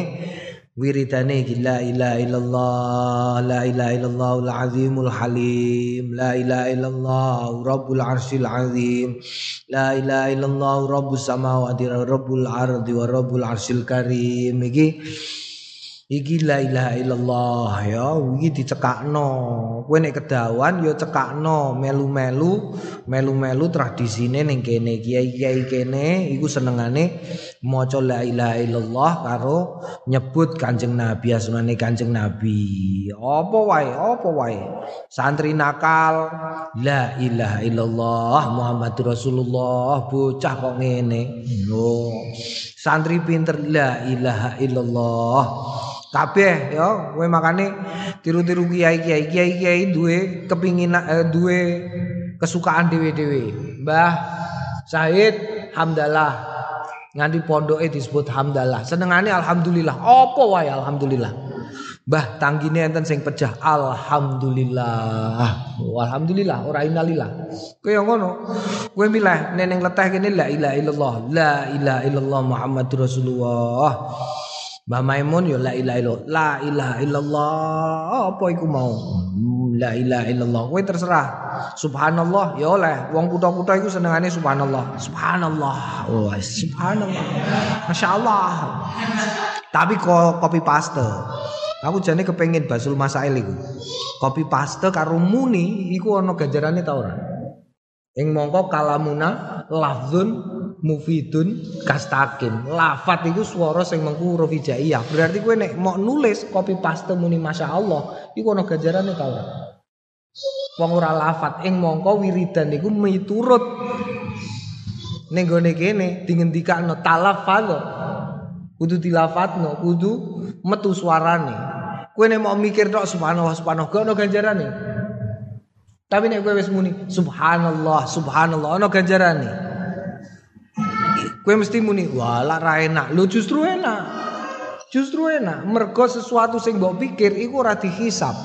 wiridane iki la ilaha illallah la ilaha illallah al azimul halim la ilaha illallah rabbul arsyil azim la ilaha illallah rabbus samawati rabbul ardi wa rabbul arsyil karim iki Iki la ilaha illallah ya, iki dicekakno. Kowe nek kedawan ya cekakno melu-melu, melu-melu tradisine ning kene kiai-kiai kene iku senengane maca la ilaha illallah karo nyebut Kanjeng Nabi asmane Kanjeng Nabi. Apa wae, apa wae. Santri nakal la ilaha illallah Muhammadur Rasulullah bocah kok ngene. Oh. Santri pinter la ilaha illallah kabeh ya kowe makane tiru-tiru kiai-kiai kiai-kiai duwe kepingin eh, duwe kesukaan dhewe-dhewe Mbah Said Hamdalah. Nganti pondoke disebut Hamdalah. Senengane alhamdulillah. Apa wae alhamdulillah? Mbah tanggine enten sing pecah alhamdulillah. Alhamdulillah. Ora innalillah. Kaya ngono. Kowe neneng leteh kene la ilaha illallah. La ilaha illallah Muhammadur Rasulullah Mbah Maimun ya la ilaha illallah. La ilaha illallah. Apa iku mau? La ilaha illallah. Kowe terserah. Subhanallah ya oleh. Wong kutha-kutha iku senengane subhanallah. Subhanallah. Oh, subhanallah. Masyaallah. Tapi kok kopi paste. Aku jane kepengin basul masail iku. Kopi paste karo muni iku ana ganjarane ta ora? Ing mongko kalamuna lafzun mufidun kastakin. Lafat itu suara sing mengku huruf hijaiyah. Berarti kowe nek mau nulis copy paste muni Masya Allah, iku ana ganjarane ta ora? Wong ora lafat ing mongko wiridan iku miturut ning gone kene dingendikakno talafadz kudu dilafatno kudu metu suarane kowe nek mau mikir tok subhanallah subhanallah gak ono ganjarane tapi nek kowe wis muni subhanallah subhanallah ono ganjarane kowe mesti muni wala ra enak. Lho justru enak. Justru enak. Mergo sesuatu sing mbok pikir iku ora dihisab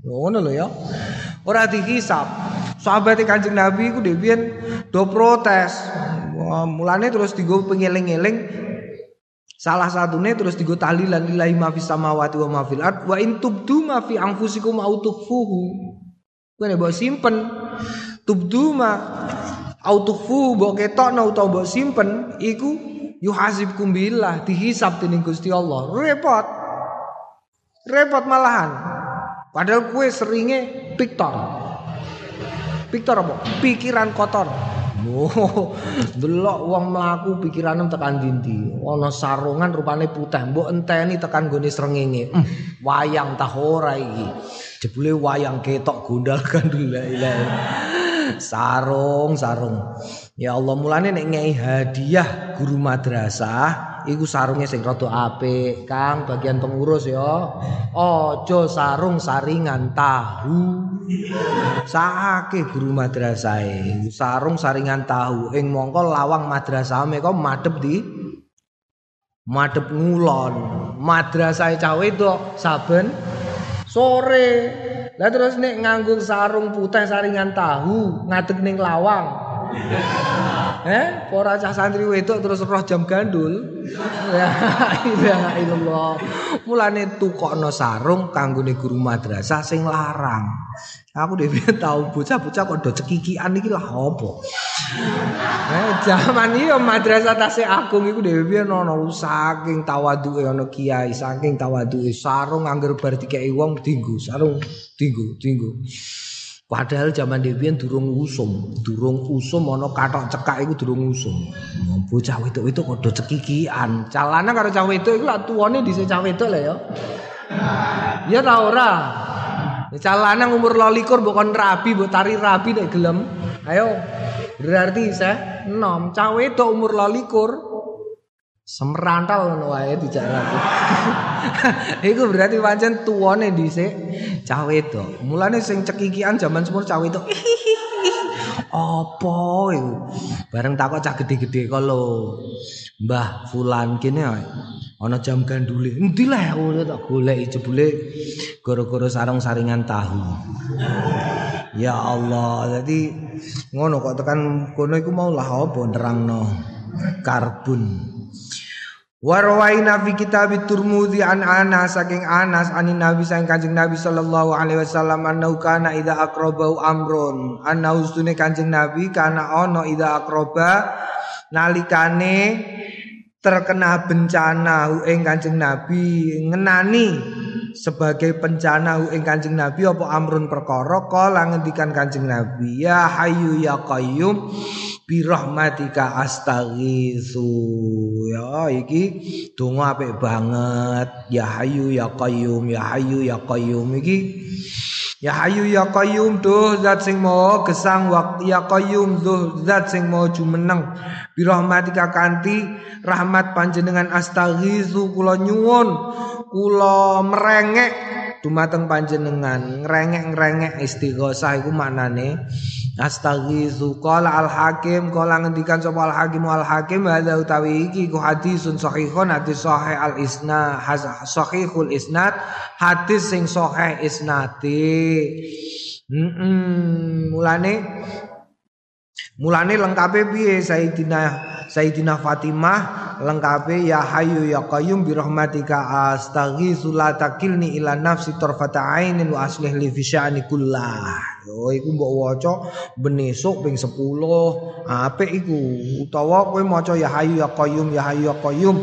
ngono lho ya. Ora dihisab sahabat Kanjeng Nabi iku dhewe do protes. Mulane terus digo pengeling-eling. Salah satunya terus digo tahlilan lillahi ma fis samawati wa ma fil ard wa in tubdu ma fi anfusikum au tukhfuhu. Kowe nek simpen tubdu ma au tukhfuhu mbok ketokno utawa mbok simpen iku yuhasibkum billah dihisab dening Gusti Allah. Repot. Repot malahan. Padahal kue seringnya piktor. Piktor apa? Pikiran kotor. Oh, delok wong mlaku pikiranem tekan dindi. Ana sarungan rupane putih, mbok enteni tekan gone srengenge. Hmm, wayang tah ora iki. Jebule wayang ketok gondal gandul la ilaha. Sarung, sarung. Ya Allah mulane nek ngei hadiah guru madrasah iku sarungnya sing rada apik, Kang, bagian pengurus ya. Aja sarung saringan tahu. Sake guru madrasah sarung saringan tahu ing mongko lawang madrasah kok madhep di madhep ngulon. Madrasah cawe itu saben sore. Lah terus nek nganggo sarung putih saringan tahu ngadeg ning lawang. Eh, para cah santri wedok terus roh jam gandul. Ya ilaha illallah. Mulane tukokno sarung kanggone guru madrasah sing larang. Aku dhewe tau bocah-bocah kok do cekikian iki lah opo. Eh, zaman iki madrasah tasik agung iku dhewe ono saking tawaduke ono kiai, saking tawaduke sarung angger bar dikeki wong dinggo, sarung dinggo, dinggo. Padahal zaman Dewian durung usum, durung usum ana cekak iku durung usum. Bocah wedok itu padha cekikian. Calana karo cah wedok iku lak tuwane dhisik cah wedok lah ya. Ya ta ora? Calana umur 12 mbok kon rabi, mbok tari rabi nek gelem. Ayo. Berarti saya enom, cah wedok umur 12 Semerantal ngono wae dijarake. Iku berarti pancen tuwane dhisik cah wedok. Mulane sing cekikian zaman semur cah wedok. Apa iku? Bareng takok cah gede-gede kalau Mbah Fulan kene ana jam gandule. Endi lah ngono tak golek jebule gara-gara sarung saringan tahu. Ya Allah, jadi ngono kok tekan kono iku mau lah apa nerangno karbon. Warwaina fi kitab Turmudi an Anas saking Anas anin Nabi saking Kanjeng Nabi sallallahu alaihi wasallam annahu kana idza aqrabau amrun. Anna ustune Kanjeng Nabi kana ono idza aqraba nalikane terkena bencana hu ing Kanjeng Nabi ngenani sebagai bencana hu ing Kanjeng Nabi apa amrun perkara? Kala ngendikan Kanjeng Nabi ya hayyu ya qayyum birahmatika astaghiitsu ya iki donga apik banget. Ya hayu ya qayyum ya hayu ya qayyum. Iki ya hayu ya qayyum tuh zat sing mau gesang waktu ya qayyum tuh zat sing mau jumeneng. Birahmatika kanti rahmat panjenengan astaghiitsu kula nyuwun kula merengek dumateng panjenengan ngrengek-ngrengek istighosah iku maknane Astaghizu qala al hakim qala ngendikan sapa al hakim al hakim hadza utawi iki ku hadisun sahihun hadis sahih al isna sahihul isnad hadis sing sahih isnate mm mulane mulane lengkape piye? Sayyidina Sayyidina Fatimah lengkapi ya hayu ya qayyum bi rahmatika astaghiitsu la takilni ila nafsi tarfata ainin wa aslih li fi sya'ni kullah. Yo iku mbok waca ben esuk ping 10 apik iku utawa kowe maca ya hayu ya qayyum ya hayu ya qayyum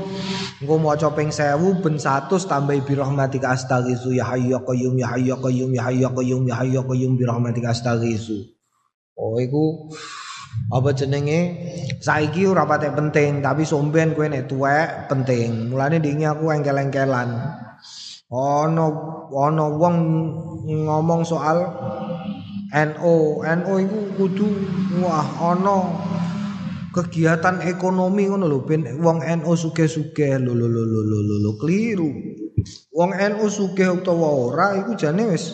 engko maca ping 1000 ben 100 tambah bi rahmatika astaghiitsu ya hayu ya qayyum ya hayu ya qayyum ya hayu ya qayyum ya hayu ya qayyum bi rahmatika. Oh iku apa jenenge? Saiki ora patek penting tapi somben kowe nek tuwek penting. Mulane dingi aku engkel-engkelan. Ana ana wong ngomong soal NO NO iku kudu wah ana kegiatan ekonomi ngono lho. Ben wong NU sugih-sugih. Lho lho lho lho lho lho keliru. Wong NU sugih utawa ora iku jane wis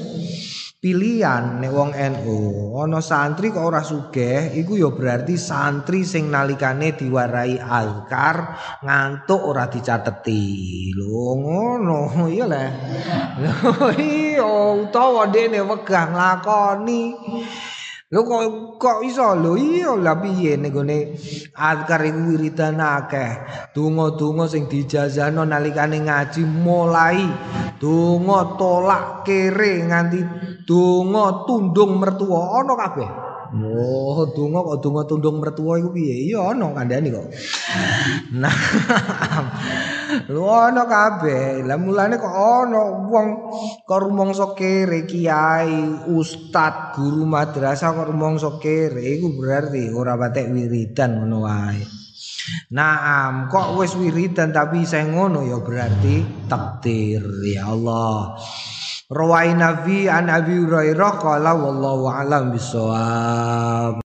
pilihan nek wong NU. Ana santri kok ora sugih iku ya berarti santri sing nalikane diwarai azkar ngantuk ora dicateti. Lho ngono iya le. Iya utawa dene wegah nglakoni. Lho kok kok iso lho iya lah piye nek gone azkar iku wiridan akeh. Donga-donga sing dijazahno nalikane ngaji mulai donga tolak kere nganti donga tundung mertua ana kabeh. Oh, donga kok donga tundung mertua iku piye? Iya ana kandhane kok. Nah. Lho ana kabeh. Lah mulane kok ana wong kok rumangsa kere kiai, ustad, guru madrasah kok rumangsa kere iku berarti ora patek wiridan ngono wae. Naam, kok wis wiridan tapi saya ngono ya berarti takdir ya Allah. Rawaina fi an Abi Hurairah qala wallahu alam bisawab.